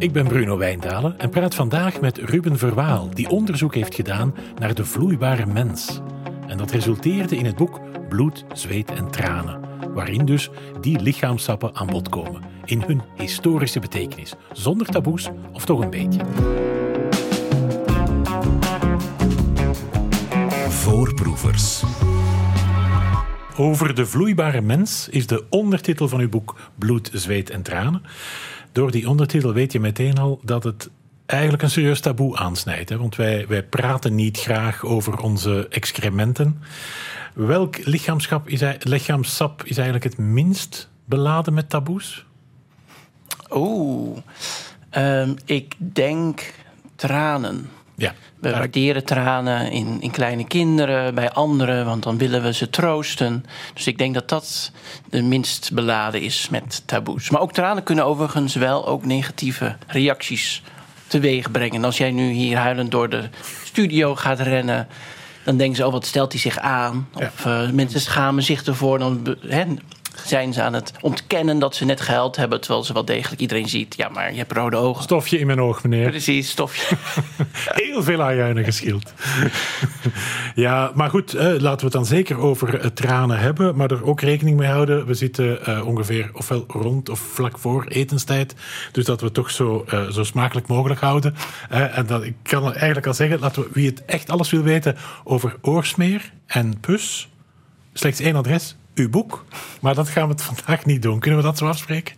Ik ben Bruno Wijndalen en praat vandaag met Ruben Verwaal, die onderzoek heeft gedaan naar de vloeibare mens. En dat resulteerde in het boek Bloed, Zweet en Tranen, waarin dus die lichaamsappen aan bod komen in hun historische betekenis, zonder taboes of toch een beetje. Voorproevers. Over de vloeibare mens is de ondertitel van uw boek Bloed, Zweet en Tranen. Door die ondertitel weet je meteen al dat het eigenlijk een serieus taboe aansnijdt. Hè? Want wij, wij praten niet graag over onze excrementen. Welk lichaamschap is, lichaamsap is eigenlijk het minst beladen met taboes? Um, ik denk tranen. Ja, we waarderen tranen in, in kleine kinderen, bij anderen, want dan willen we ze troosten. Dus ik denk dat dat de minst beladen is met taboes. Maar ook tranen kunnen overigens wel ook negatieve reacties teweeg brengen. Als jij nu hier huilend door de studio gaat rennen, dan denken ze: oh, wat stelt hij zich aan? Of uh, mensen schamen zich ervoor. Dan, zijn ze aan het ontkennen dat ze net gehuild hebben, terwijl ze wel degelijk iedereen ziet. Ja, maar je hebt rode ogen. Stofje in mijn oog, meneer. Precies, stofje. Heel veel ajuinen geschild. ja, maar goed, eh, laten we het dan zeker over uh, tranen hebben, maar er ook rekening mee houden. We zitten uh, ongeveer ofwel rond of vlak voor etenstijd, dus dat we het toch zo, zo smakelijk mogelijk houden. en dat, ik kan eigenlijk al zeggen, laten we, wie het echt alles wil weten over oorsmeer en pus, slechts één adres, uw boek. Maar dat gaan we het vandaag niet doen. Kunnen we dat zo afspreken?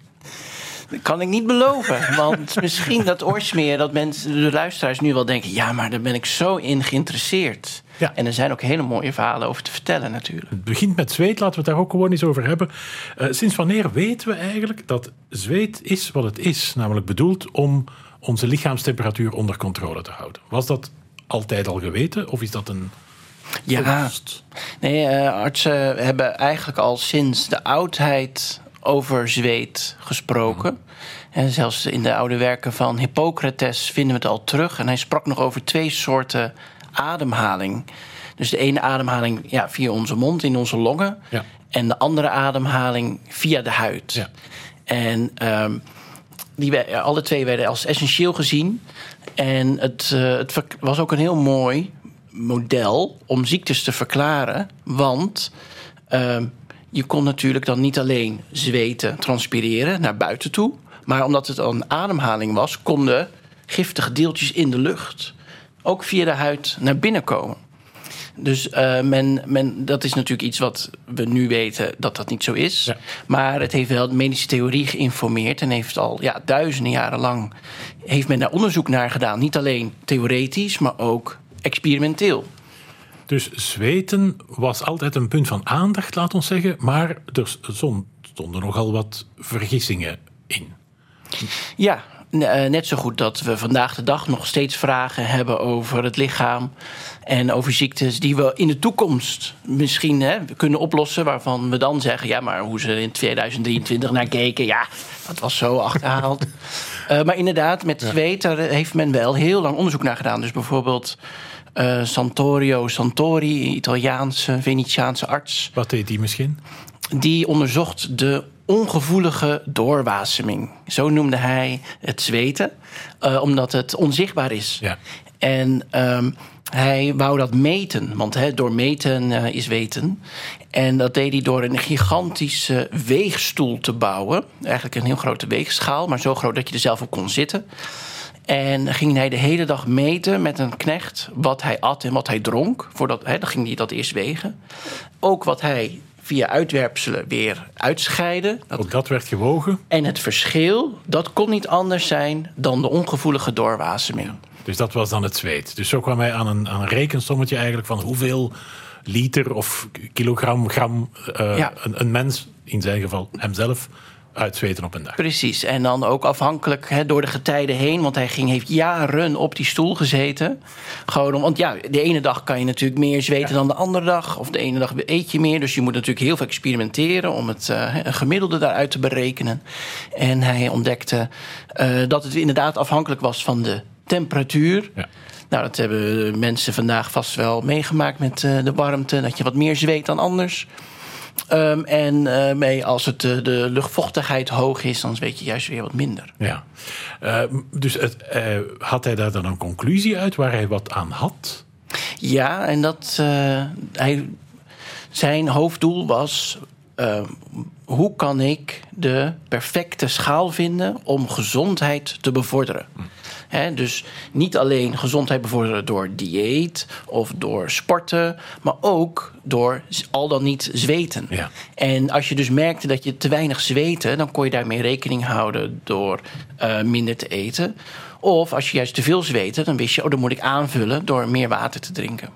Dat kan ik niet beloven. Want misschien dat oorsmeer, dat mensen, de luisteraars nu wel denken: ja, maar daar ben ik zo in geïnteresseerd. Ja. En er zijn ook hele mooie verhalen over te vertellen, natuurlijk. Het begint met zweet, laten we het daar ook gewoon eens over hebben. Uh, sinds wanneer weten we eigenlijk dat zweet is wat het is? Namelijk bedoeld om onze lichaamstemperatuur onder controle te houden. Was dat altijd al geweten of is dat een ja, nee, uh, artsen hebben eigenlijk al sinds de oudheid over zweet gesproken. En zelfs in de oude werken van Hippocrates vinden we het al terug. En hij sprak nog over twee soorten ademhaling. Dus de ene ademhaling ja, via onze mond, in onze longen. Ja. En de andere ademhaling via de huid. Ja. En um, die, alle twee werden als essentieel gezien. En het, uh, het was ook een heel mooi model om ziektes te verklaren. Want uh, je kon natuurlijk dan niet alleen zweten, transpireren naar buiten toe. Maar omdat het een ademhaling was, konden giftige deeltjes in de lucht ook via de huid naar binnen komen. Dus uh, men, men, dat is natuurlijk iets wat we nu weten dat dat niet zo is. Ja. Maar het heeft wel de medische theorie geïnformeerd en heeft al ja, duizenden jaren lang heeft men daar onderzoek naar gedaan. Niet alleen theoretisch, maar ook experimenteel. Dus zweten was altijd een punt van aandacht, laat ons zeggen, maar er stonden nogal wat vergissingen in. Ja, eh, net zo goed dat we vandaag de dag nog steeds vragen hebben over het lichaam en over ziektes die we in de toekomst misschien hè, kunnen oplossen, waarvan we dan zeggen: ja, maar hoe ze in 2023 naar keken, ja, dat was zo achterhaald. uh, maar inderdaad, met zweet daar heeft men wel heel lang onderzoek naar gedaan. Dus bijvoorbeeld uh, Santorio Santori, Italiaanse, Venetiaanse arts. Wat deed die misschien? Die onderzocht de ongevoelige doorwaseming. Zo noemde hij het zweten, uh, omdat het onzichtbaar is. Ja. En um, hij wou dat meten, want he, door meten uh, is weten. En dat deed hij door een gigantische weegstoel te bouwen. Eigenlijk een heel grote weegschaal, maar zo groot dat je er zelf op kon zitten. En ging hij de hele dag meten met een knecht wat hij at en wat hij dronk. Voordat, hè, dan ging hij dat eerst wegen. Ook wat hij via uitwerpselen weer uitscheiden. Dat, Ook dat werd gewogen. En het verschil, dat kon niet anders zijn dan de ongevoelige doorwaseming. Dus dat was dan het zweet. Dus zo kwam hij aan een, aan een rekensommetje eigenlijk van hoeveel liter of kilogram, gram uh, een, een mens, in zijn geval hemzelf, uitzweten op een dag. Precies. En dan ook afhankelijk he, door de getijden heen. Want hij ging, heeft jaren op die stoel gezeten. Gewoon om, want ja, de ene dag kan je natuurlijk meer zweten dan de andere dag. Of de ene dag eet je meer. Dus je moet natuurlijk heel veel experimenteren om het uh, een gemiddelde daaruit te berekenen. En hij ontdekte uh, dat het inderdaad afhankelijk was van de temperatuur. Ja. Nou, dat hebben mensen vandaag vast wel meegemaakt met uh, de warmte. Dat je wat meer zweet dan anders. Ehm, en eh, mee als het, de, de luchtvochtigheid hoog is, dan weet je juist weer wat minder. Ja. Uh, dus het, uh, had hij daar dan een conclusie uit waar hij wat aan had? Ja, en dat hij, zijn hoofddoel was uh, hoe kan ik de perfecte schaal vinden om gezondheid te bevorderen? He, dus niet alleen gezondheid bevorderen door dieet of door sporten, maar ook door al dan niet zweten. Ja. En als je dus merkte dat je te weinig zweten, dan kon je daarmee rekening houden door uh, minder te eten. Of als je juist te veel zweten, dan wist je, oh, dan moet ik aanvullen door meer water te drinken.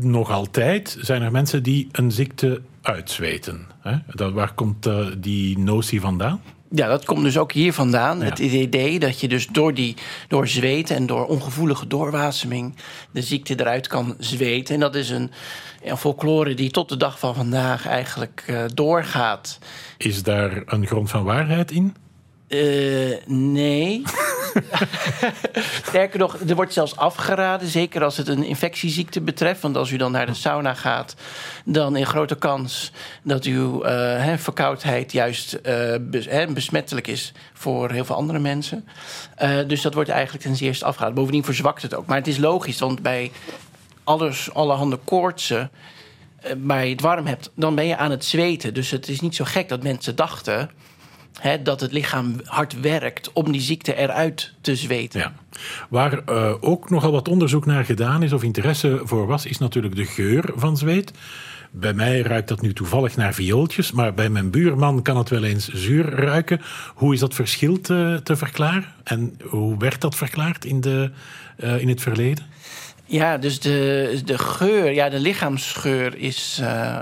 Nog altijd zijn er mensen die een ziekte uitzweten. Hè? Dat, waar komt uh, die notie vandaan? Ja, dat komt dus ook hier vandaan. Ja. Het idee dat je dus door, die, door zweten en door ongevoelige doorwaseming de ziekte eruit kan zweten. En dat is een, een folklore die tot de dag van vandaag eigenlijk uh, doorgaat. Is daar een grond van waarheid in? Uh, nee. Sterker nog, er wordt zelfs afgeraden, zeker als het een infectieziekte betreft. Want als u dan naar de sauna gaat, dan in grote kans dat uw uh, verkoudheid juist uh, besmettelijk is voor heel veel andere mensen. Uh, dus dat wordt eigenlijk ten zeerste afgeraden. Bovendien verzwakt het ook. Maar het is logisch, want bij alles, allerhande koortsen waar je het warm hebt, dan ben je aan het zweten. Dus het is niet zo gek dat mensen dachten He, dat het lichaam hard werkt om die ziekte eruit te zweten. Ja. Waar uh, ook nogal wat onderzoek naar gedaan is of interesse voor was, is natuurlijk de geur van zweet. Bij mij ruikt dat nu toevallig naar viooltjes, maar bij mijn buurman kan het wel eens zuur ruiken. Hoe is dat verschil te, te verklaren? En hoe werd dat verklaard in, de, uh, in het verleden? Ja, dus de, de geur, ja, de lichaamsgeur is. Uh,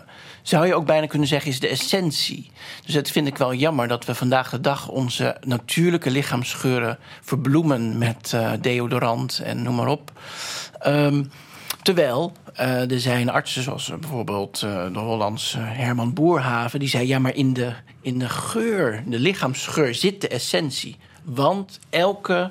zou je ook bijna kunnen zeggen, is de essentie. Dus dat vind ik wel jammer dat we vandaag de dag onze natuurlijke lichaamsgeuren verbloemen met uh, deodorant en noem maar op. Um, terwijl uh, er zijn artsen, zoals bijvoorbeeld uh, de Hollandse Herman Boerhaven, die zei: ja, maar in de, in de geur, de lichaamsgeur, zit de essentie. Want elke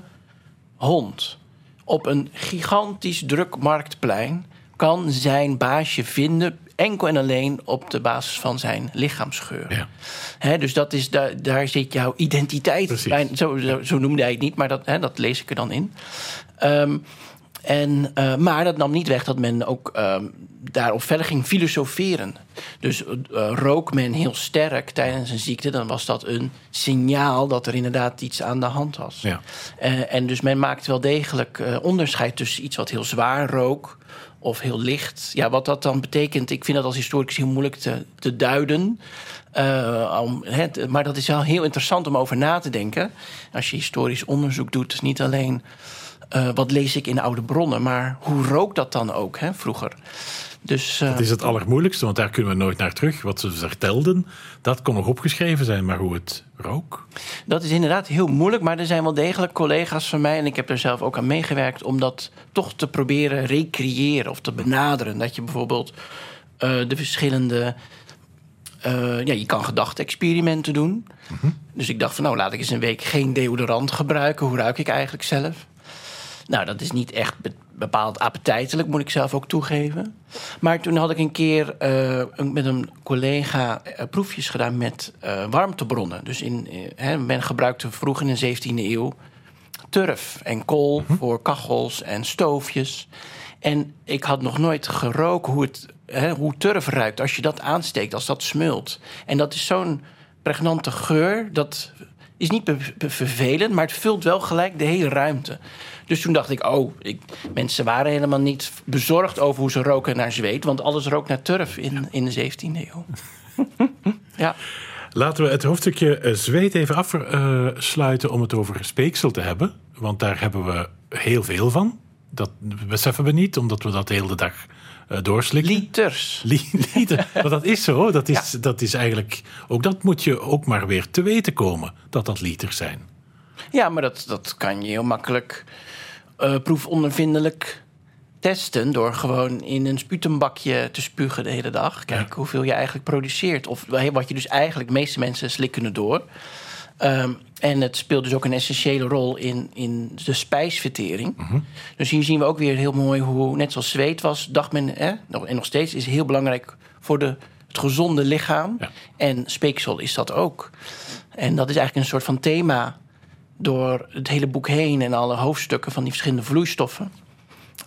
hond op een gigantisch druk marktplein kan zijn baasje vinden enkel en alleen op de basis van zijn lichaamsgeur. Ja. He, dus dat is, daar, daar zit jouw identiteit bij. Zo, zo, zo, noemde hij het niet, maar dat, he, dat lees ik er dan in. Um, en, uh, maar dat nam niet weg dat men ook uh, daarop verder ging filosoferen. Dus uh, rook men heel sterk tijdens een ziekte, dan was dat een signaal dat er inderdaad iets aan de hand was. Ja. Uh, en dus men maakt wel degelijk onderscheid tussen iets wat heel zwaar rook of heel licht. Ja, wat dat dan betekent, ik vind dat als historicus heel moeilijk te, te duiden. Het, maar dat is wel heel interessant om over na te denken. Als je historisch onderzoek doet, niet alleen uh, wat lees ik in oude bronnen, maar hoe rook dat dan ook vroeger? Dus, uh, dat is het allermoeilijkste, want daar kunnen we nooit naar terug. Wat ze vertelden, dat kon nog opgeschreven zijn, maar hoe het rook? Dat is inderdaad heel moeilijk, maar er zijn wel degelijk collega's van mij... en ik heb er zelf ook aan meegewerkt... om dat toch te proberen recreëren of te benaderen. Dat je bijvoorbeeld uh, de verschillende... Uh, ja, je kan gedachte-experimenten doen. Mm -hmm. Dus ik dacht van, nou, laat ik eens een week geen deodorant gebruiken. Hoe ruik ik eigenlijk zelf? Nou, dat is niet echt bepaald appetijtelijk, moet ik zelf ook toegeven. Maar toen had ik een keer uh, met een collega uh, proefjes gedaan met uh, warmtebronnen. Dus in, men gebruikte vroeg in de 17e eeuw turf en kool hm. voor kachels en stoofjes. En ik had nog nooit geroken hoe, het, hè, hoe turf ruikt als je dat aansteekt, als dat smult. En dat is zo'n pregnante geur, dat is niet vervelend, maar het vult wel gelijk de hele ruimte. Dus toen dacht ik, oh, ik, mensen waren helemaal niet bezorgd over hoe ze roken naar zweet. Want alles rook naar turf in, in de 17e eeuw. ja. Laten we het hoofdstukje zweet even afsluiten om het over speeksel te hebben. Want daar hebben we heel veel van. Dat beseffen we niet, omdat we dat de hele dag uh, doorslikken. Liters. Liter. maar dat is zo. Dat is, ja. dat is eigenlijk. Ook dat moet je ook maar weer te weten komen. Dat dat liters zijn. Ja, maar dat, dat kan je heel makkelijk uh, proefondervindelijk testen door gewoon in een sputumbakje te spugen de hele dag. Kijk ja. hoeveel je eigenlijk produceert. Of wat je dus eigenlijk, de meeste mensen slikken het door. Um, en het speelt dus ook een essentiële rol in, in de spijsvertering. Mm -hmm. Dus hier zien we ook weer heel mooi hoe, net zoals zweet was, dacht men, hè, en nog steeds is heel belangrijk voor de het gezonde lichaam. Ja. En speeksel is dat ook. En dat is eigenlijk een soort van thema door het hele boek heen en alle hoofdstukken van die verschillende vloeistoffen.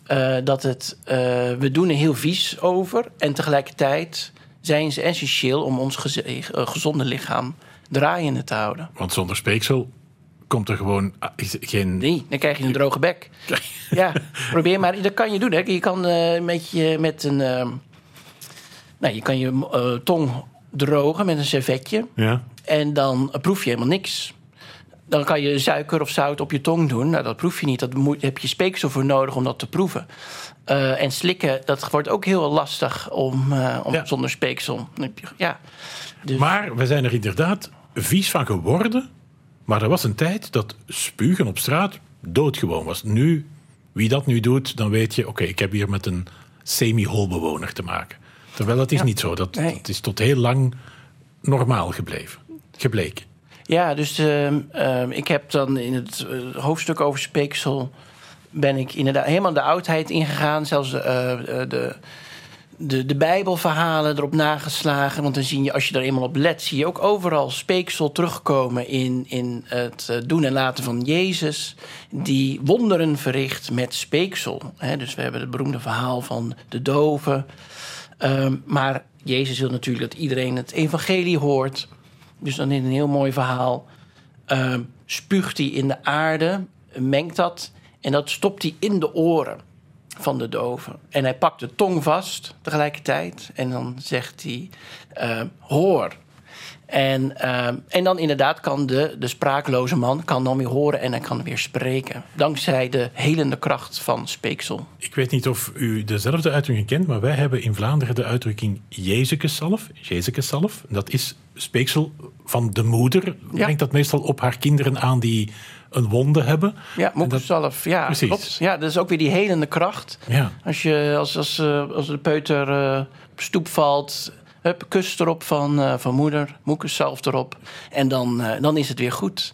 Eh, dat het, eh, we doen er heel vies over en tegelijkertijd zijn ze essentieel om ons eh, gezonde lichaam draaiende te houden. Want zonder speeksel komt er gewoon ah, geen... Nee, dan krijg je een droge bek. Ja, probeer maar. Dat kan je doen. Hè. Je kan eh, met, je, met een. nou, je kan je tong drogen met een servetje. Ja, En dan proef je helemaal niks. Dan kan je suiker of zout op je tong doen. Nou, dat proef je niet. Dat moet, heb je speeksel voor nodig om dat te proeven. Eh, en slikken, dat wordt ook heel lastig om, eh, om Ja. zonder speeksel. Ja. Dus, maar we zijn er inderdaad vies van geworden. Maar er was een tijd dat spugen op straat doodgewoon was. Nu, wie dat nu doet, dan weet je... oké, ik heb hier met een semi-holbewoner te maken. Terwijl dat is Ja. niet zo. Dat, Nee. dat is tot heel lang normaal gebleven. Gebleken. Ja, dus ehm, ehm, ik heb dan in het eh, hoofdstuk over speeksel... ben ik inderdaad helemaal de oudheid ingegaan. Zelfs eh, eh, de, de, de bijbelverhalen erop nageslagen. Want dan zie je, als je er eenmaal op let... zie je ook overal speeksel terugkomen in, in het doen en laten van Jezus... die wonderen verricht met speeksel. Dus we hebben het beroemde verhaal van de doven... Ehm, maar Jezus wil natuurlijk dat iedereen het evangelie hoort. Dus dan in een heel mooi verhaal ehm, spuugt hij in de aarde, mengt dat en dat stopt hij in de oren van de doven. En hij pakt de tong vast tegelijkertijd en dan zegt hij: ehm, Hoor. En, ehm, en dan inderdaad kan de, de spraakloze man kan dan weer horen en hij kan weer spreken. Dankzij de helende kracht van speeksel. Ik weet niet of u dezelfde uitdrukking kent, maar wij hebben in Vlaanderen de uitdrukking Jezekesalf. Jezekesalf. Dat is speeksel van de moeder. Ja. Brengt dat meestal op haar kinderen aan die een wonde hebben. Ja, moederzalf. Ja, Precies. klopt. Ja, dat is ook weer die helende kracht. Ja. Als, je, als, als, eh, als de peuter eh, op stoep valt, hup, kus erop van, eh, van moeder, moekes zelf erop. En dan, eh, dan is het weer goed.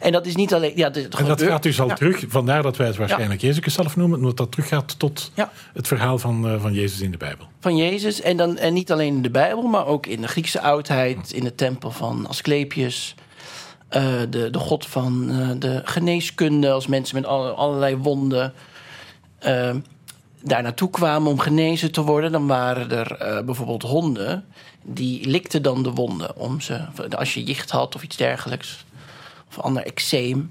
En dat is niet alleen... Ja, dit En dat gaat dus al ja. terug, vandaar dat wij het waarschijnlijk Jezekesalf noemen, omdat dat teruggaat tot Ja. het verhaal van, eh, van Jezus in de Bijbel. van Jezus. En, dan, en niet alleen in de Bijbel, maar ook in de Griekse oudheid, in de tempel van Asclepius. de, de god van de geneeskunde, als mensen met alle- allerlei wonden eh, daar naartoe kwamen om genezen te worden, dan waren er eh, bijvoorbeeld honden die likten dan de wonden om ze, als je jicht had of iets dergelijks, of ander eczeem.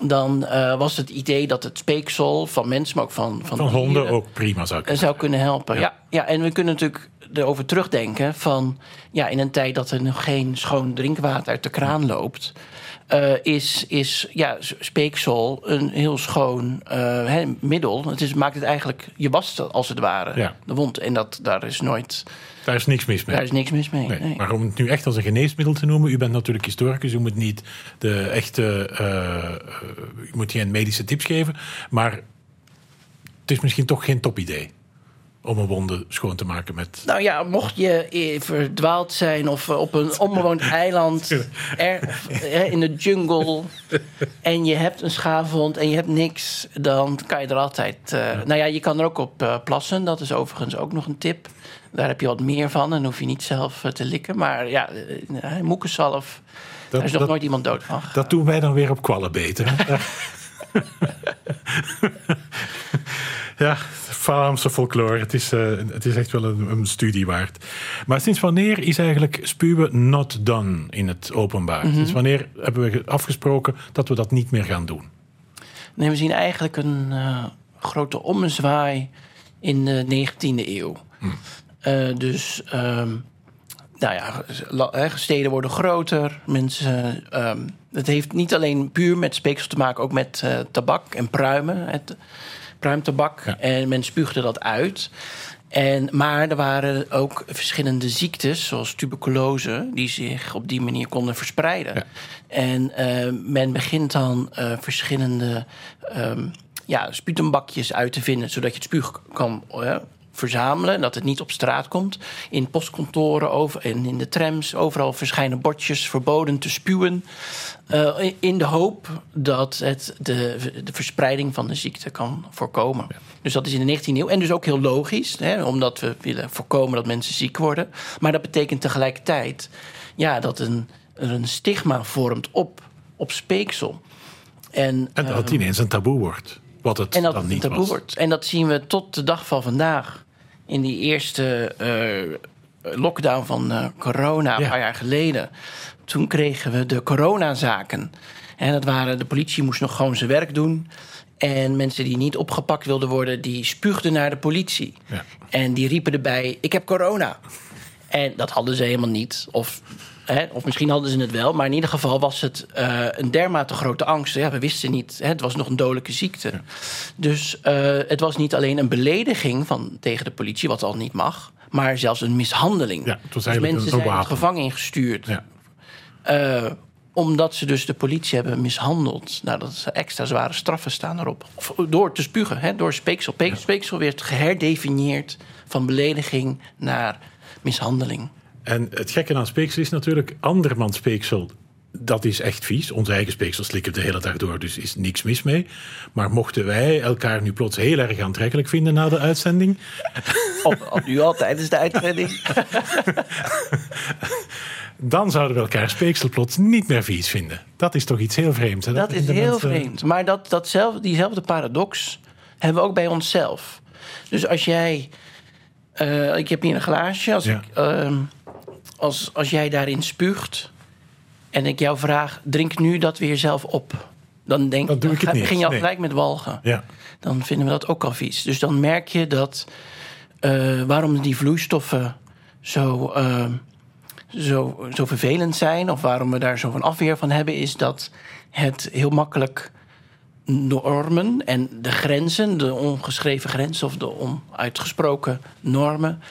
Dan eh, was het idee dat het speeksel van mensen, maar ook van, van, Van honden dieren, ook prima zou ik eh, zou kunnen helpen. Ja. Ja. Ja, en we kunnen natuurlijk erover terugdenken van... ja, in een tijd dat er nog geen schoon drinkwater uit de kraan loopt... eh, is, is ja, speeksel een heel schoon eh, middel. Het is, maakt het eigenlijk... Je wast het als het ware, Ja. de wond. En dat, daar is nooit... Daar is niks mis mee. Daar is niks mis mee. Nee, nee. Maar om het nu echt als een geneesmiddel te noemen, u bent natuurlijk historicus, u moet niet de echte, eh, u moet geen medische tips geven, maar het is misschien toch geen topidee om een wonde schoon te maken met. Nou ja, mocht je eh, verdwaald zijn of eh, op een onbewoond eiland er, eh, in de jungle en je hebt een schaafwond en je hebt niks, dan kan je er altijd. Nou ja, je kan er ook op plassen. Dat is overigens ook nog een tip. Daar heb je wat meer van en hoef je niet zelf te likken. Maar ja, moekenzalf, daar is nog dat- nooit iemand dood van. Dat doen wij dan weer op kwallen beter. hè? ja, Vlaamse folklore. Het is, eh, het is echt wel een, een studie waard. Maar sinds wanneer is eigenlijk spuwen not done in het openbaar? Sinds wanneer hebben we afgesproken dat we dat niet meer gaan doen? Nee, we zien eigenlijk een eh, grote ommezwaai in de 19e eeuw. Eh, dus, ehm, nou ja, steden worden groter. Mensen, ehm, het heeft niet alleen puur met speeksel te maken, ook met tabak en pruimen. Het, pruimtabak. Ja. En men spuugde dat uit. En, maar er waren ook verschillende ziektes, zoals tuberculose, die zich op die manier konden verspreiden. Ja. En eh, men begint dan eh, verschillende ehm, ja, sputumbakjes uit te vinden, zodat je het spuug kan, eh, verzamelen. En dat het niet op straat komt. In postkantoren over, en in de trams. Overal verschijnen bordjes verboden te spuwen. Uh, in de hoop dat het de, de, verspreiding van de ziekte kan voorkomen. Dus dat is in de 19e eeuw. En dus ook heel logisch, hè, omdat we willen voorkomen dat mensen ziek worden. Maar dat betekent tegelijkertijd ja, dat een, er een stigma vormt op, op speeksel. En, en dat het ehm, ineens een taboe wordt. Wat het en dat dan niet taboe was. wordt. En dat zien we tot de dag van vandaag. In die eerste uh, lockdown van uh, corona, een paar jaar geleden. Toen kregen we de coronazaken. En dat waren, de politie moest nog gewoon zijn werk doen. En mensen die niet opgepakt wilden worden, die spuugden naar de politie. Ja. En die riepen erbij: Ik heb corona. En dat hadden ze helemaal niet. Of of misschien hadden ze het wel, maar in ieder geval was het uh, een dermate grote angst. Ja, we wisten niet, hè, het was nog een dodelijke ziekte. Dus uh, het was niet alleen een belediging van, tegen de politie, wat al niet mag, maar zelfs een mishandeling. Ja, het was dus mensen zijn het gevangen ingestuurd. Ja. Uh, omdat ze dus de politie hebben mishandeld. Nou, dat is extra zware straffen staan erop. Of door te spugen, hè, door speeksel. Speeksel werd geherdefinieerd van belediging naar mishandeling. En het gekke aan speeksel is natuurlijk, andermans speeksel, dat is echt vies. Onze eigen speeksel slikken de hele dag door, dus is niks mis mee. Maar mochten wij elkaar nu plots heel erg aantrekkelijk vinden na de uitzending... Of nu al tijdens de uitzending. dan zouden we elkaar speeksel plots niet meer vies vinden. Dat is toch iets heel vreemds. Hè? Dat, dat is heel vreemd. Maar dat, datzelfde, diezelfde paradox hebben we ook bij onszelf. Dus als jij... Uh, ik heb hier een glaasje. Als ik... Uh, als, als jij daarin spuugt en ik jou vraag, drink nu dat weer zelf op. Dan denk doe ik het dan begin je al nee. gelijk met walgen. Ja. Dan vinden we dat ook al vies. Dus dan merk je dat uh, waarom die vloeistoffen zo, uh, zo, zo vervelend zijn, of waarom we daar zo van afweer van hebben, is dat het heel makkelijk normen en de grenzen, de ongeschreven grenzen of de onuitgesproken normen,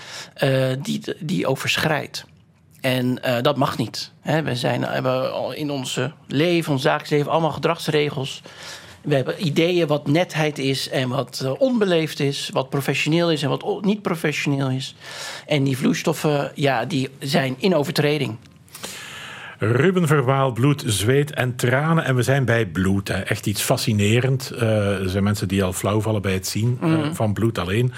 uh, die, die overschrijdt. En uh, dat mag niet. He, we zijn, hebben in ons leven, ons dagelijks leven, allemaal gedragsregels. We hebben ideeën wat netheid is en wat uh, onbeleefd is, wat professioneel is en wat niet professioneel is. En die vloeistoffen, ja, die zijn in overtreding. Ruben Verwaal, bloed, zweet en tranen. En we zijn bij bloed. Hè. Echt iets fascinerend. Uh, er zijn mensen die al flauw vallen bij het zien mm. uh, van bloed alleen.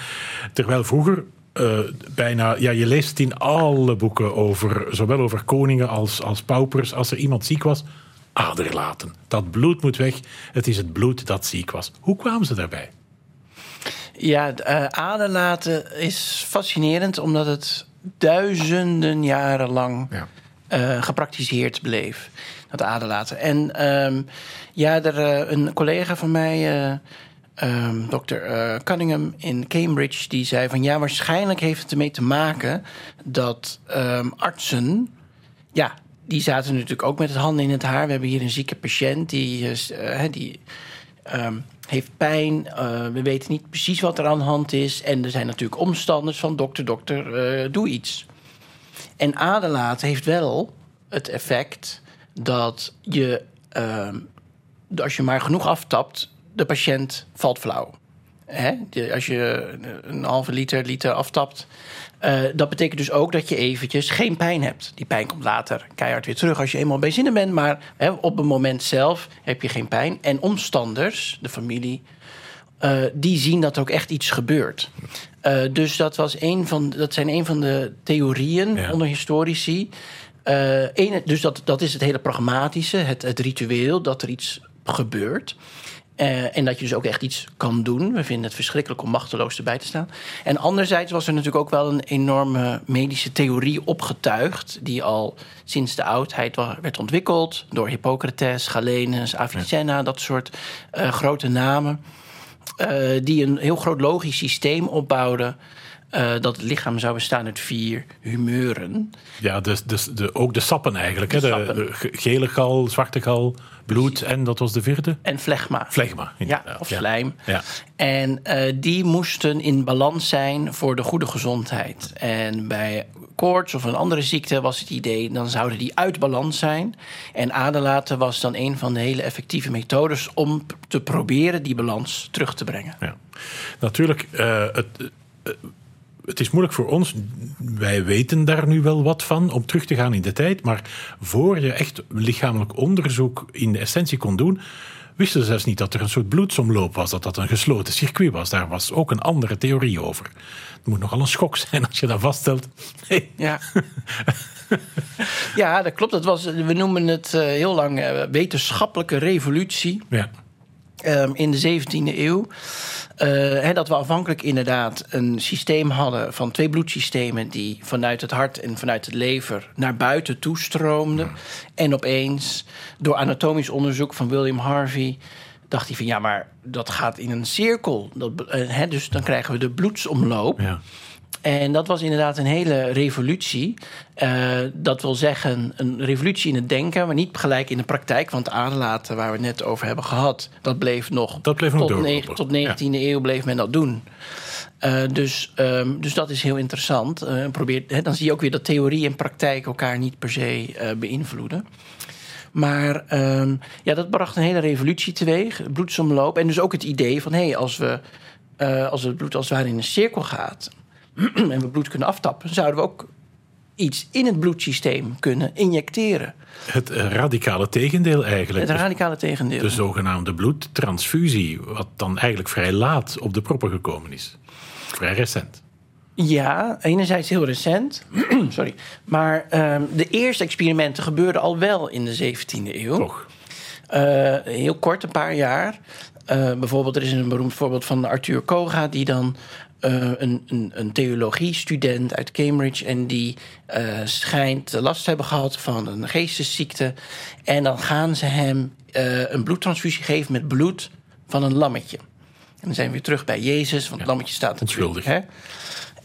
Terwijl vroeger uh, bijna, ja, je leest in alle boeken over, zowel over koningen als, als paupers. Als er iemand ziek was, aderlaten. Dat bloed moet weg. Het is het bloed dat ziek was. Hoe kwamen ze daarbij? Ja, uh, aderlaten is fascinerend omdat het duizenden jaren lang ja. uh, gepraktiseerd bleef. Dat aderlaten. En um, ja, er, een collega van mij um, dokter uh, Cunningham in Cambridge, die zei van ja, waarschijnlijk heeft het ermee te maken dat um, artsen, ja, die zaten natuurlijk ook met het handen in het haar. We hebben hier een zieke patiënt die, uh, die um, heeft pijn. Uh, we weten niet precies wat er aan de hand is. En er zijn natuurlijk omstanders van dokter, dokter, doe iets. En aderlaten heeft wel het effect dat je, als je maar genoeg aftapt, de patiënt valt flauw. Hè? Als je een halve liter, liter aftapt. Uh, dat betekent dus ook dat je eventjes geen pijn hebt. Die pijn komt later keihard weer terug als je eenmaal bij zinnen bent. Maar hè, op het moment zelf heb je geen pijn. En omstanders, de familie, uh, die zien dat er ook echt iets gebeurt. Uh, dus dat, was een van, dat zijn een van de theorieën ja. onder historici. Een, dus dat, dat is het hele pragmatische, het, het ritueel, dat er iets gebeurt. Uh, en dat je dus ook echt iets kan doen. We vinden het verschrikkelijk om machteloos erbij te staan. En anderzijds was er natuurlijk ook wel een enorme medische theorie opgetuigd. die al sinds de oudheid werd ontwikkeld. door Hippocrates, Galenus, Avicenna, ja. dat soort uh, grote namen. Uh, die een heel groot logisch systeem opbouwden. Uh, dat het lichaam zou bestaan uit vier humeuren. Ja, dus, dus de, ook de sappen eigenlijk. De, hè? de gele gal, zwarte gal, bloed en dat was de vierde? En flegma. Flegma, ja, of slijm. Ja. En uh, die moesten in balans zijn voor de goede gezondheid. En bij koorts of een andere ziekte was het idee... dan zouden die uit balans zijn. En aderlaten was dan een van de hele effectieve methodes... om te proberen die balans terug te brengen. Ja. Natuurlijk, uh, het... Het is moeilijk voor ons. Wij weten daar nu wel wat van om terug te gaan in de tijd. Maar voor je echt lichamelijk onderzoek in de essentie kon doen, wisten ze zelfs niet dat er een soort bloedsomloop was, dat dat een gesloten circuit was. Daar was ook een andere theorie over. Het moet nogal een schok zijn als je dat vaststelt. Ja. ja, dat klopt. Dat was, we noemen het uh, heel lang uh, wetenschappelijke revolutie. Ja. Um, in de 17e eeuw. Uh, hè, dat we afhankelijk inderdaad een systeem hadden van twee bloedsystemen die vanuit het hart en vanuit het lever naar buiten toestroomden. En opeens, door anatomisch onderzoek van William Harvey, dacht hij van ja, maar dat gaat in een cirkel. Dat, uh, hè, dus dan krijgen we de bloedsomloop. Ja. En dat was inderdaad een hele revolutie. Uh, dat wil zeggen, een revolutie in het denken, maar niet gelijk in de praktijk. Want aanlaten, waar we het net over hebben gehad, dat bleef nog. Dat bleef nog tot, negen, tot 19e ja. eeuw bleef men dat doen. Uh, dus, um, dus dat is heel interessant. Uh, probeert, hè, dan zie je ook weer dat theorie en praktijk elkaar niet per se beïnvloeden. Maar um, ja, dat bracht een hele revolutie teweeg, bloedsomloop. En dus ook het idee van hé, hey, als, we, als het bloed als het ware in een cirkel gaat en we bloed kunnen aftappen, zouden we ook iets in het bloedsysteem kunnen injecteren. Het radicale tegendeel eigenlijk. Het radicale tegendeel. De zogenaamde bloedtransfusie, wat dan eigenlijk vrij laat op de proppen gekomen is. Vrij recent. Ja, enerzijds heel recent. Sorry. Maar um, de eerste experimenten gebeurden al wel in de 17e eeuw. Toch? Uh, heel kort, een paar jaar. Uh, bijvoorbeeld, er is een beroemd voorbeeld van Arthur Koga, die dan uh, een, een, een theologiestudent uit Cambridge. En die uh, schijnt last te hebben gehad van een geestesziekte. En dan gaan ze hem uh, een bloedtransfusie geven met bloed van een lammetje. En dan zijn we weer terug bij Jezus, want het lammetje staat onschuldig. Hè?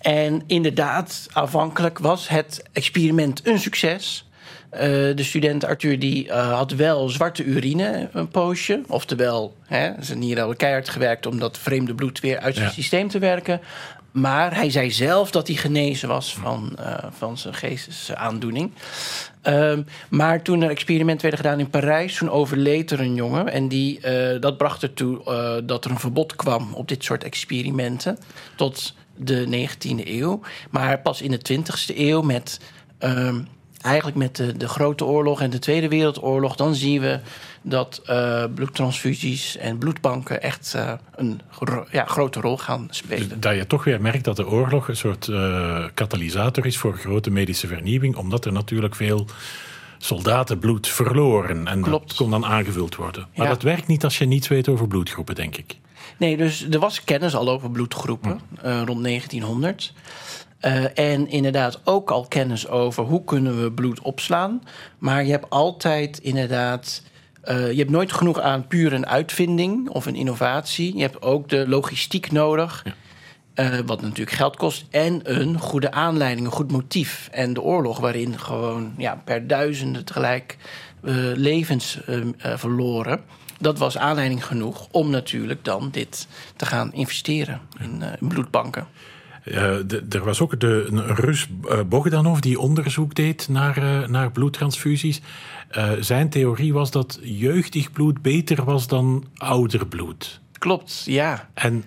En inderdaad, aanvankelijk was het experiment een succes. Uh, de student Arthur die uh, had wel zwarte urine een poosje. Oftewel, hè, zijn nieren hadden keihard gewerkt om dat vreemde bloed weer uit zijn ja. systeem te werken. Maar hij zei zelf dat hij genezen was van, uh, van zijn geestesaandoening. Um, maar toen er experimenten werden gedaan in Parijs, toen overleed er een jongen. En die, dat bracht ertoe dat er een verbod kwam op dit soort experimenten. Tot de 19e eeuw. Maar pas in de 20e eeuw met. Um, eigenlijk met de, de, Grote Oorlog en de Tweede Wereldoorlog, dan zien we dat uh, bloedtransfusies en bloedbanken echt uh, een gro ja, grote rol gaan spelen. Dus dat je toch weer merkt dat de oorlog een soort uh, katalysator is voor grote medische vernieuwing, omdat er natuurlijk veel soldatenbloed verloren en Klopt. dat kon dan aangevuld worden. Maar Ja. dat werkt niet als je niets weet over bloedgroepen, denk ik. Nee, dus er was kennis al over bloedgroepen uh, rond 1900. Uh, en inderdaad ook al kennis over hoe kunnen we bloed opslaan. Maar je hebt altijd inderdaad... Uh, je hebt nooit genoeg aan puur een uitvinding of een innovatie. Je hebt ook de logistiek nodig. Ja. Uh, wat natuurlijk geld kost. En een goede aanleiding, een goed motief. En de oorlog waarin gewoon ja, per duizenden tegelijk uh, levens verloren dat was aanleiding genoeg om natuurlijk dan dit te gaan investeren in, in bloedbanken. De, er was ook de, een Rus uh, Bogdanov die onderzoek deed naar, uh, naar bloedtransfusies. zijn theorie was dat jeugdig bloed beter was dan ouder bloed. Klopt, ja. En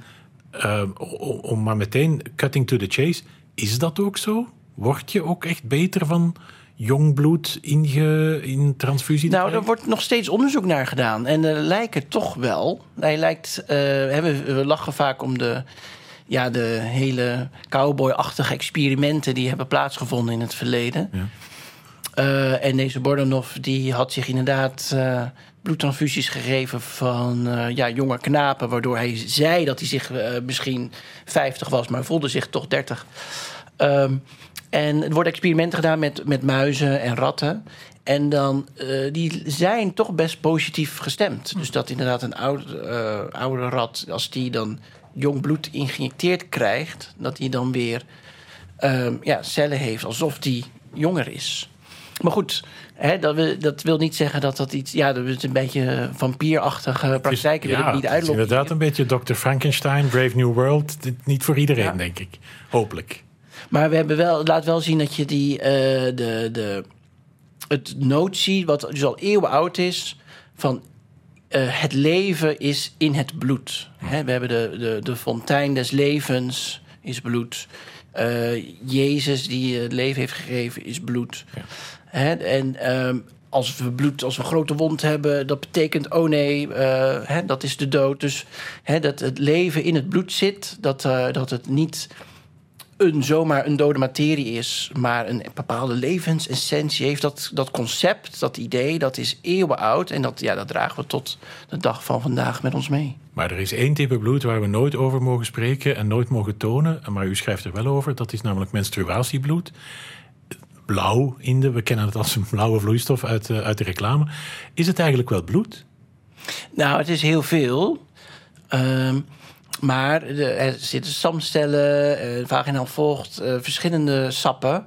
om maar meteen cutting to the chase, is dat ook zo? Word je ook echt beter van jong bloed in, ge, in transfusie? Nou, er wordt nog steeds onderzoek naar gedaan. En er lijken toch wel. Hij lijkt. Uh, we lachen vaak om de. Ja, de hele cowboy-achtige experimenten die hebben plaatsgevonden in het verleden. Ja. Uh, en deze Bordanov die had zich inderdaad uh, bloedtransfusies gegeven van uh, ja, jonge knapen, waardoor hij zei dat hij zich misschien 50 was, maar voelde zich toch 30. Um, en er worden experimenten gedaan met, met muizen en ratten. En dan, uh, die zijn toch best positief gestemd. Dus dat inderdaad een oude, uh, oude rat, als die dan jong bloed ingeïnjecteerd krijgt, dat hij dan weer uh, ja, cellen heeft alsof die jonger is. Maar goed, hè, dat, wil, dat, wil, niet zeggen dat dat iets. Ja, dat is een beetje vampierachtige praktijken. Ja, wil ik niet is inderdaad een beetje Dr. Frankenstein, Brave New World. Niet voor iedereen, ja. denk ik. Hopelijk. Maar we hebben wel, laat wel zien dat je die, uh, de, de, het notie, wat dus al eeuwen oud is, van uh, het leven is in het bloed. We hebben de, de, de fontein des levens is bloed. Eh, Jezus die het leven heeft gegeven is bloed. Hè, en ehm, als we bloed, als we een grote wond hebben, dat betekent, oh nee, eh, dat is de dood. Dus dat het leven in het bloed zit, dat, eh, dat het niet een, zomaar een dode materie is, maar een bepaalde levensessentie heeft. Dat, dat concept, dat idee, dat is eeuwen oud. En dat, ja, dat dragen we tot de dag van vandaag met ons mee. Maar er is één type bloed waar we nooit over mogen spreken en nooit mogen tonen. Maar u schrijft er wel over. Dat is namelijk menstruatiebloed. Blauw in de, we kennen het als een blauwe vloeistof uit, de, uit de reclame. Is het eigenlijk wel bloed? Nou, het is heel veel. Um, maar er zitten stamcellen, uh, vaginaal vocht, uh, verschillende sappen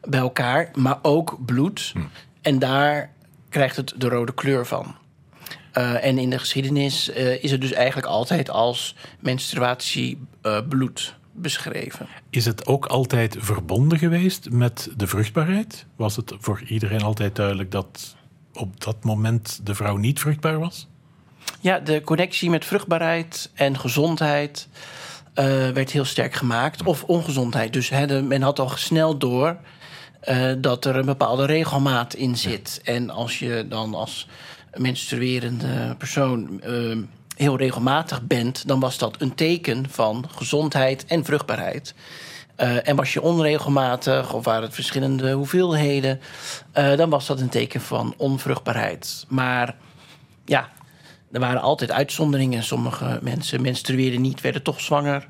bij elkaar, maar ook bloed. Hm. En daar krijgt het de rode kleur van. Uh, en in de geschiedenis is het dus eigenlijk altijd als menstruatiebloed beschreven. Is het ook altijd verbonden geweest met de vruchtbaarheid? Was het voor iedereen altijd duidelijk dat op dat moment de vrouw niet vruchtbaar was? Ja, de connectie met vruchtbaarheid en gezondheid uh, werd heel sterk gemaakt. Of ongezondheid. Dus he, men had al snel door uh, dat er een bepaalde regelmaat in zit. En als je dan als menstruerende persoon uh, heel regelmatig bent, dan was dat een teken van gezondheid en vruchtbaarheid. Uh, en was je onregelmatig of waren het verschillende hoeveelheden, uh, dan was dat een teken van onvruchtbaarheid. Maar ja, er waren altijd uitzonderingen. Sommige mensen menstrueerden niet, werden toch zwanger.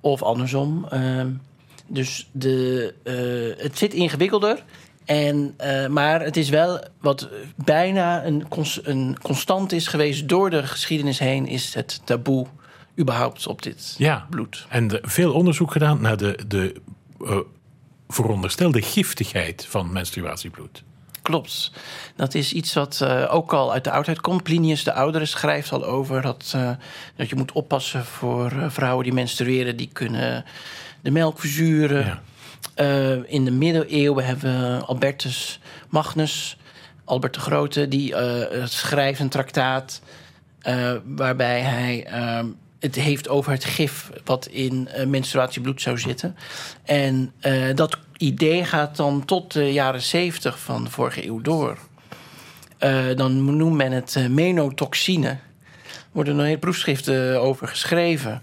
Of andersom. Uh, dus de, uh, het zit ingewikkelder. En, uh, maar het is wel wat bijna een, cons een constant is geweest door de geschiedenis heen, is het taboe überhaupt op dit ja. bloed. En veel onderzoek gedaan naar de, de uh, veronderstelde giftigheid van menstruatiebloed. Klopt. Dat is iets wat uh, ook al uit de oudheid komt. Plinius de Oudere schrijft al over dat, uh, dat je moet oppassen voor uh, vrouwen die menstrueren. Die kunnen de melk verzuren. Ja. in de middeleeuwen hebben we Albertus Magnus, Albert de Grote, die schrijft een traktaat waarbij hij het heeft over het gif wat in menstruatiebloed zou zitten. En dat idee gaat dan tot de jaren 70 van de vorige eeuw door. Uh, dan noemt men het uh, menotoxine. Er worden er hele proefschriften over geschreven.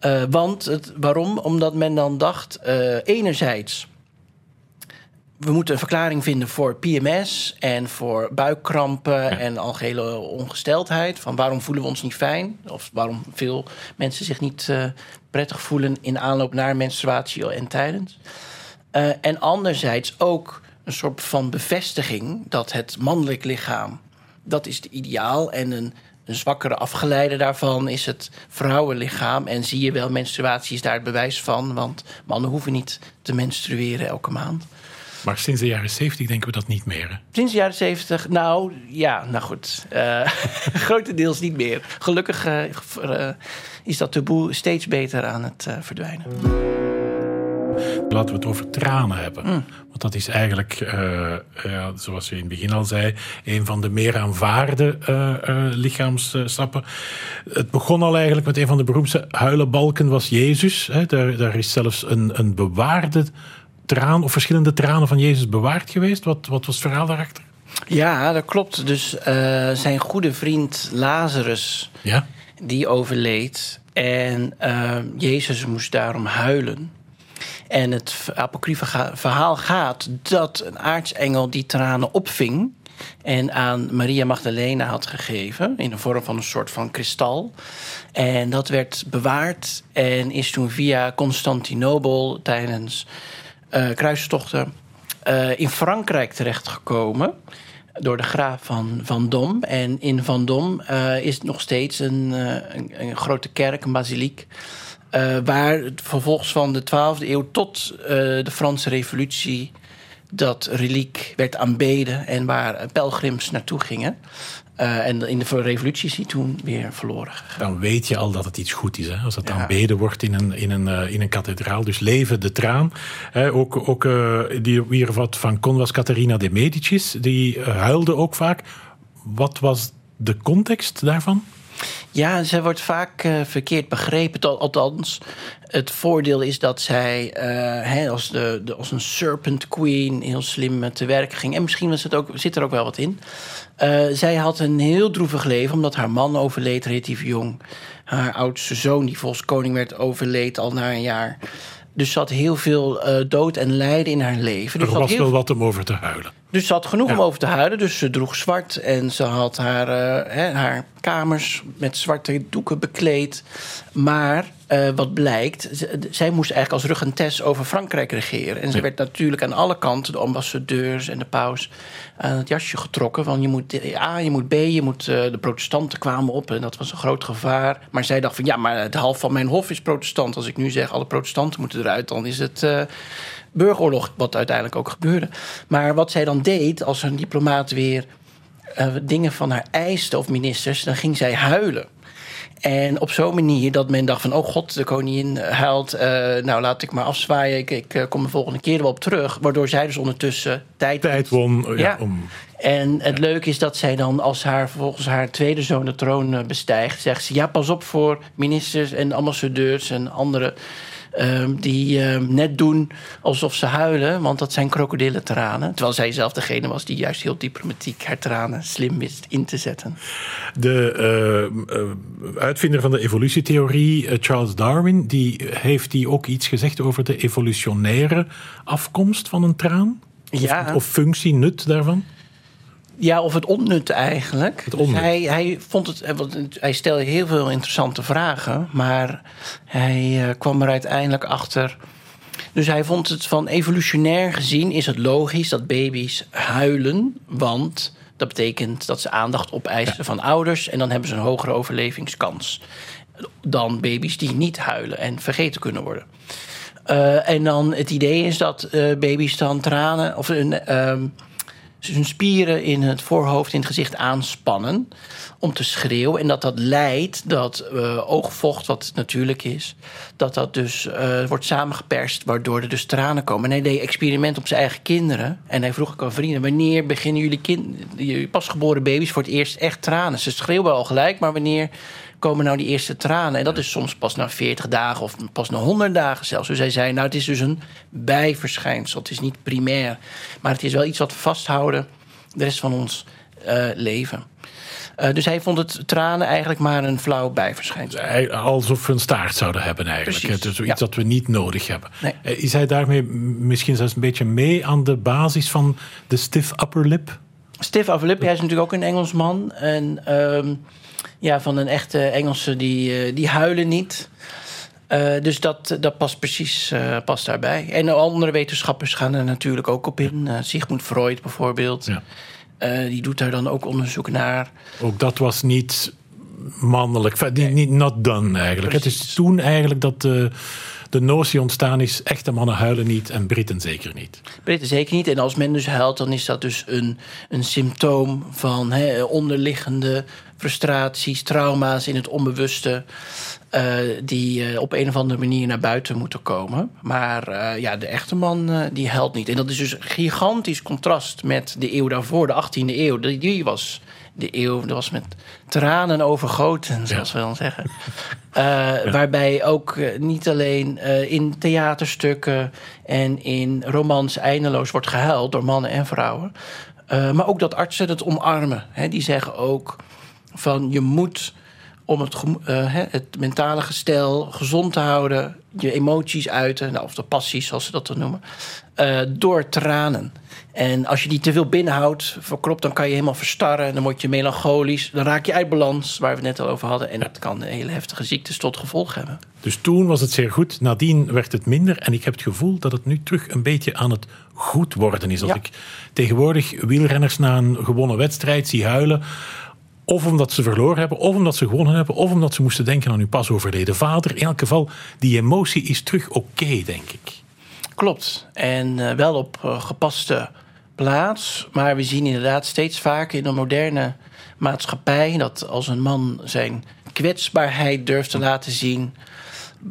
Uh, want het, waarom? Omdat men dan dacht, enerzijds... we moeten een verklaring vinden voor PMS en voor buikkrampen ja. en algehele ongesteldheid. Van waarom voelen we ons niet fijn? Of waarom veel mensen zich niet prettig voelen in aanloop naar menstruatie en tijdens. Uh, en anderzijds ook een soort van bevestiging dat het mannelijk lichaam, dat is het ideaal. En een, een zwakkere afgeleide daarvan is het vrouwenlichaam. En zie je wel, menstruatie is daar het bewijs van. Want mannen hoeven niet te menstrueren elke maand. Maar sinds de jaren 70 denken we dat niet meer. Hè? Sinds de jaren 70, nou ja, nou goed. Uh, grotendeels niet meer. Gelukkig uh, is dat taboe steeds beter aan het verdwijnen. Laten we het over tranen hebben. Mm. Want dat is eigenlijk, uh, uh, zoals je in het begin al zei, een van de meer aanvaarde uh, lichaamsstappen. Het begon al eigenlijk met een van de beroemdste huilenbalken, was Jezus. Hè. Daar, daar is zelfs een, een bewaarde traan, of verschillende tranen van Jezus bewaard geweest. Wat, wat was het verhaal daarachter? Ja, dat klopt. Dus zijn goede vriend Lazarus, ja? die overleed. En Jezus moest daarom huilen. En het apocryfe verhaal gaat dat een aartsengel die tranen opving en aan Maria Magdalena had gegeven in de vorm van een soort van kristal. En dat werd bewaard en is toen via Constantinopel tijdens uh, kruistochten uh, in Frankrijk terechtgekomen door de graaf van Van Dom. En in Van Dom uh, is nog steeds een, een grote kerk, een basiliek. Uh, waar vervolgens van de 12e eeuw tot uh, de Franse Revolutie dat reliek werd aanbeden en waar pelgrims naartoe gingen. Uh, en in de revolutie is hij toen weer verloren gegaan. Dan weet je al dat het iets goed is. Hè? Als het ja. aanbeden wordt in een, in, een, in een kathedraal. Dus leven de traan. Hè? Ook, ook die wie er wat van kon was Catharina de Medicis. Die huilde ook vaak. Wat was de context daarvan? Ja, zij wordt vaak uh, verkeerd begrepen. Althans, het voordeel is dat zij uh, als, de, de, als een serpent queen heel slim te werk ging. En misschien was het ook, zit er ook wel wat in. Uh, zij had een heel droevig leven, omdat haar man overleed relatief jong. Haar oudste zoon, die volgens koning werd, overleed al na een jaar. Dus ze had heel veel dood en lijden in haar leven. Dus er was wel wat om over te huilen. Dus ze had genoeg om over te huilen. Dus ze droeg zwart en ze had haar, uh, hè, haar kamers met zwarte doeken bekleed. Maar uh, wat blijkt, zij moest eigenlijk als rugentes over Frankrijk regeren. En ze werd natuurlijk aan alle kanten, de ambassadeurs en de paus, aan het jasje getrokken. Van je moet A, je moet B, je moet. Uh, de protestanten kwamen op en dat was een groot gevaar. Maar zij dacht van ja, maar het half van mijn hof is protestant. Als ik nu zeg alle protestanten moeten eruit, dan is het. Burgeroorlog, wat uiteindelijk ook gebeurde. Maar wat zij dan deed, als een diplomaat weer uh, dingen van haar eiste of ministers, dan ging zij huilen. En op zo'n manier dat men dacht van... oh god, de koningin huilt, uh, nou laat ik maar afzwaaien... ik, ik uh, kom de volgende keer wel op terug. Waardoor zij dus ondertussen tijd, tijd won. Ja, ja. Om... En het ja. leuke is dat zij dan, als haar volgens haar tweede zoon de troon bestijgt... zegt ze, ja, pas op voor ministers en ambassadeurs en andere... Um, die um, net doen alsof ze huilen, want dat zijn krokodillentranen. Terwijl zij zelf degene was die juist heel diplomatiek haar tranen slim wist in te zetten. De uh, uh, uitvinder van de evolutietheorie, uh, Charles Darwin, die, heeft die ook iets gezegd over de evolutionaire afkomst van een traan? Ja. Of, of functie, nut daarvan? Ja, of het onnut eigenlijk. Het onnut. Dus hij, hij, vond het, hij stelde heel veel interessante vragen, maar hij uh, kwam er uiteindelijk achter. Dus hij vond het van evolutionair gezien is het logisch dat baby's huilen, want dat betekent dat ze aandacht opeisen ja. van ouders en dan hebben ze een hogere overlevingskans dan baby's die niet huilen en vergeten kunnen worden. Uh, en dan het idee is dat uh, baby's dan tranen of een. Uh, hun spieren in het voorhoofd, in het gezicht aanspannen om te schreeuwen. En dat dat leidt dat uh, oogvocht, wat natuurlijk is, dat dat dus uh, wordt samengeperst, waardoor er dus tranen komen. En hij deed experiment op zijn eigen kinderen. En hij vroeg ook aan vrienden: wanneer beginnen jullie, kind, pasgeboren baby's voor het eerst echt tranen? Ze schreeuwen al gelijk, maar wanneer komen nou die eerste tranen? En dat is soms pas na 40 dagen of pas na 100 dagen zelfs. Dus hij zei, nou het is dus een bijverschijnsel. Het is niet primair. Maar het is wel iets wat we vasthouden de rest van ons uh, leven. Uh, dus hij vond het tranen eigenlijk maar een flauw bijverschijnsel. Alsof we een staart zouden hebben eigenlijk. Precies, het is zoiets ja. dat we niet nodig hebben. Nee. Uh, is hij daarmee misschien zelfs een beetje mee aan de basis van de stiff upper lip? Stiff upper lip, hij is natuurlijk ook een Engelsman. En uh, ja, van een echte Engelse, die, die huilen niet. Uh, dus dat, dat past precies uh, past daarbij. En andere wetenschappers gaan er natuurlijk ook op in. Uh, Sigmund Freud bijvoorbeeld. Ja. die doet daar dan ook onderzoek naar. Ook dat was niet mannelijk. Nee. Niet not done eigenlijk. Precies. Het is toen eigenlijk dat de, de notie ontstaan is... echte mannen huilen niet en Britten zeker niet. Britten zeker niet. En als men dus huilt, dan is dat dus een, een symptoom van onderliggende frustraties, trauma's in het onbewuste... Uh, die uh, op een of andere manier naar buiten moeten komen. Maar uh, ja, de echte man die helpt niet. En dat is dus een gigantisch contrast met de eeuw daarvoor, de 18e eeuw. Die was de eeuw, dat was met tranen overgoten, zoals ja. we dan zeggen. ja. Waarbij ook niet alleen in theaterstukken en in romans eindeloos wordt gehuild door mannen en vrouwen. maar ook dat artsen het omarmen. Hè, die zeggen ook van je moet om het, uh, het mentale gestel gezond te houden, je emoties uiten, nou, of de passies zoals ze dat dan noemen, uh, door tranen. En als je die te veel binnenhoudt, verkropt, dan kan je helemaal verstarren. Dan word je melancholisch. Dan raak je uit balans, waar we het net al over hadden. En dat kan hele heftige ziektes tot gevolg hebben. Dus toen was het zeer goed. Nadien werd het minder. En ik heb het gevoel dat het nu terug een beetje aan het goed worden is. Als ja. ik tegenwoordig wielrenners na een gewonnen wedstrijd zie huilen of omdat ze verloren hebben, of omdat ze gewonnen hebben, of omdat ze moesten denken aan hun pas overleden vader. In elk geval, die emotie is terug oké, denk ik. Klopt. En uh, wel op uh, gepaste plaats. Maar we zien inderdaad steeds vaker in de moderne maatschappij dat als een man zijn kwetsbaarheid durft te laten zien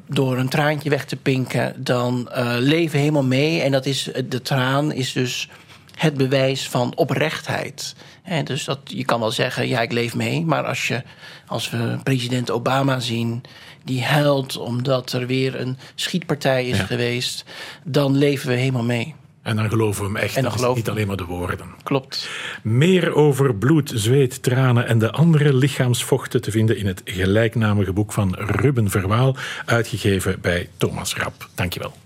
door een traantje weg te pinken, dan uh, leven helemaal mee. En dat is, de traan is dus het bewijs van oprechtheid. Dus dat, je kan wel zeggen, ja, ik leef mee. Maar als, je, als we president Obama zien die huilt omdat er weer een schietpartij is Ja. geweest, dan leven we helemaal mee. En dan geloven we hem echt. En dan niet alleen maar de woorden. Klopt. Meer over bloed, zweet, tranen en de andere lichaamsvochten te vinden in het gelijknamige boek van Ruben Verwaal, uitgegeven bij Thomas Rap. Dankjewel.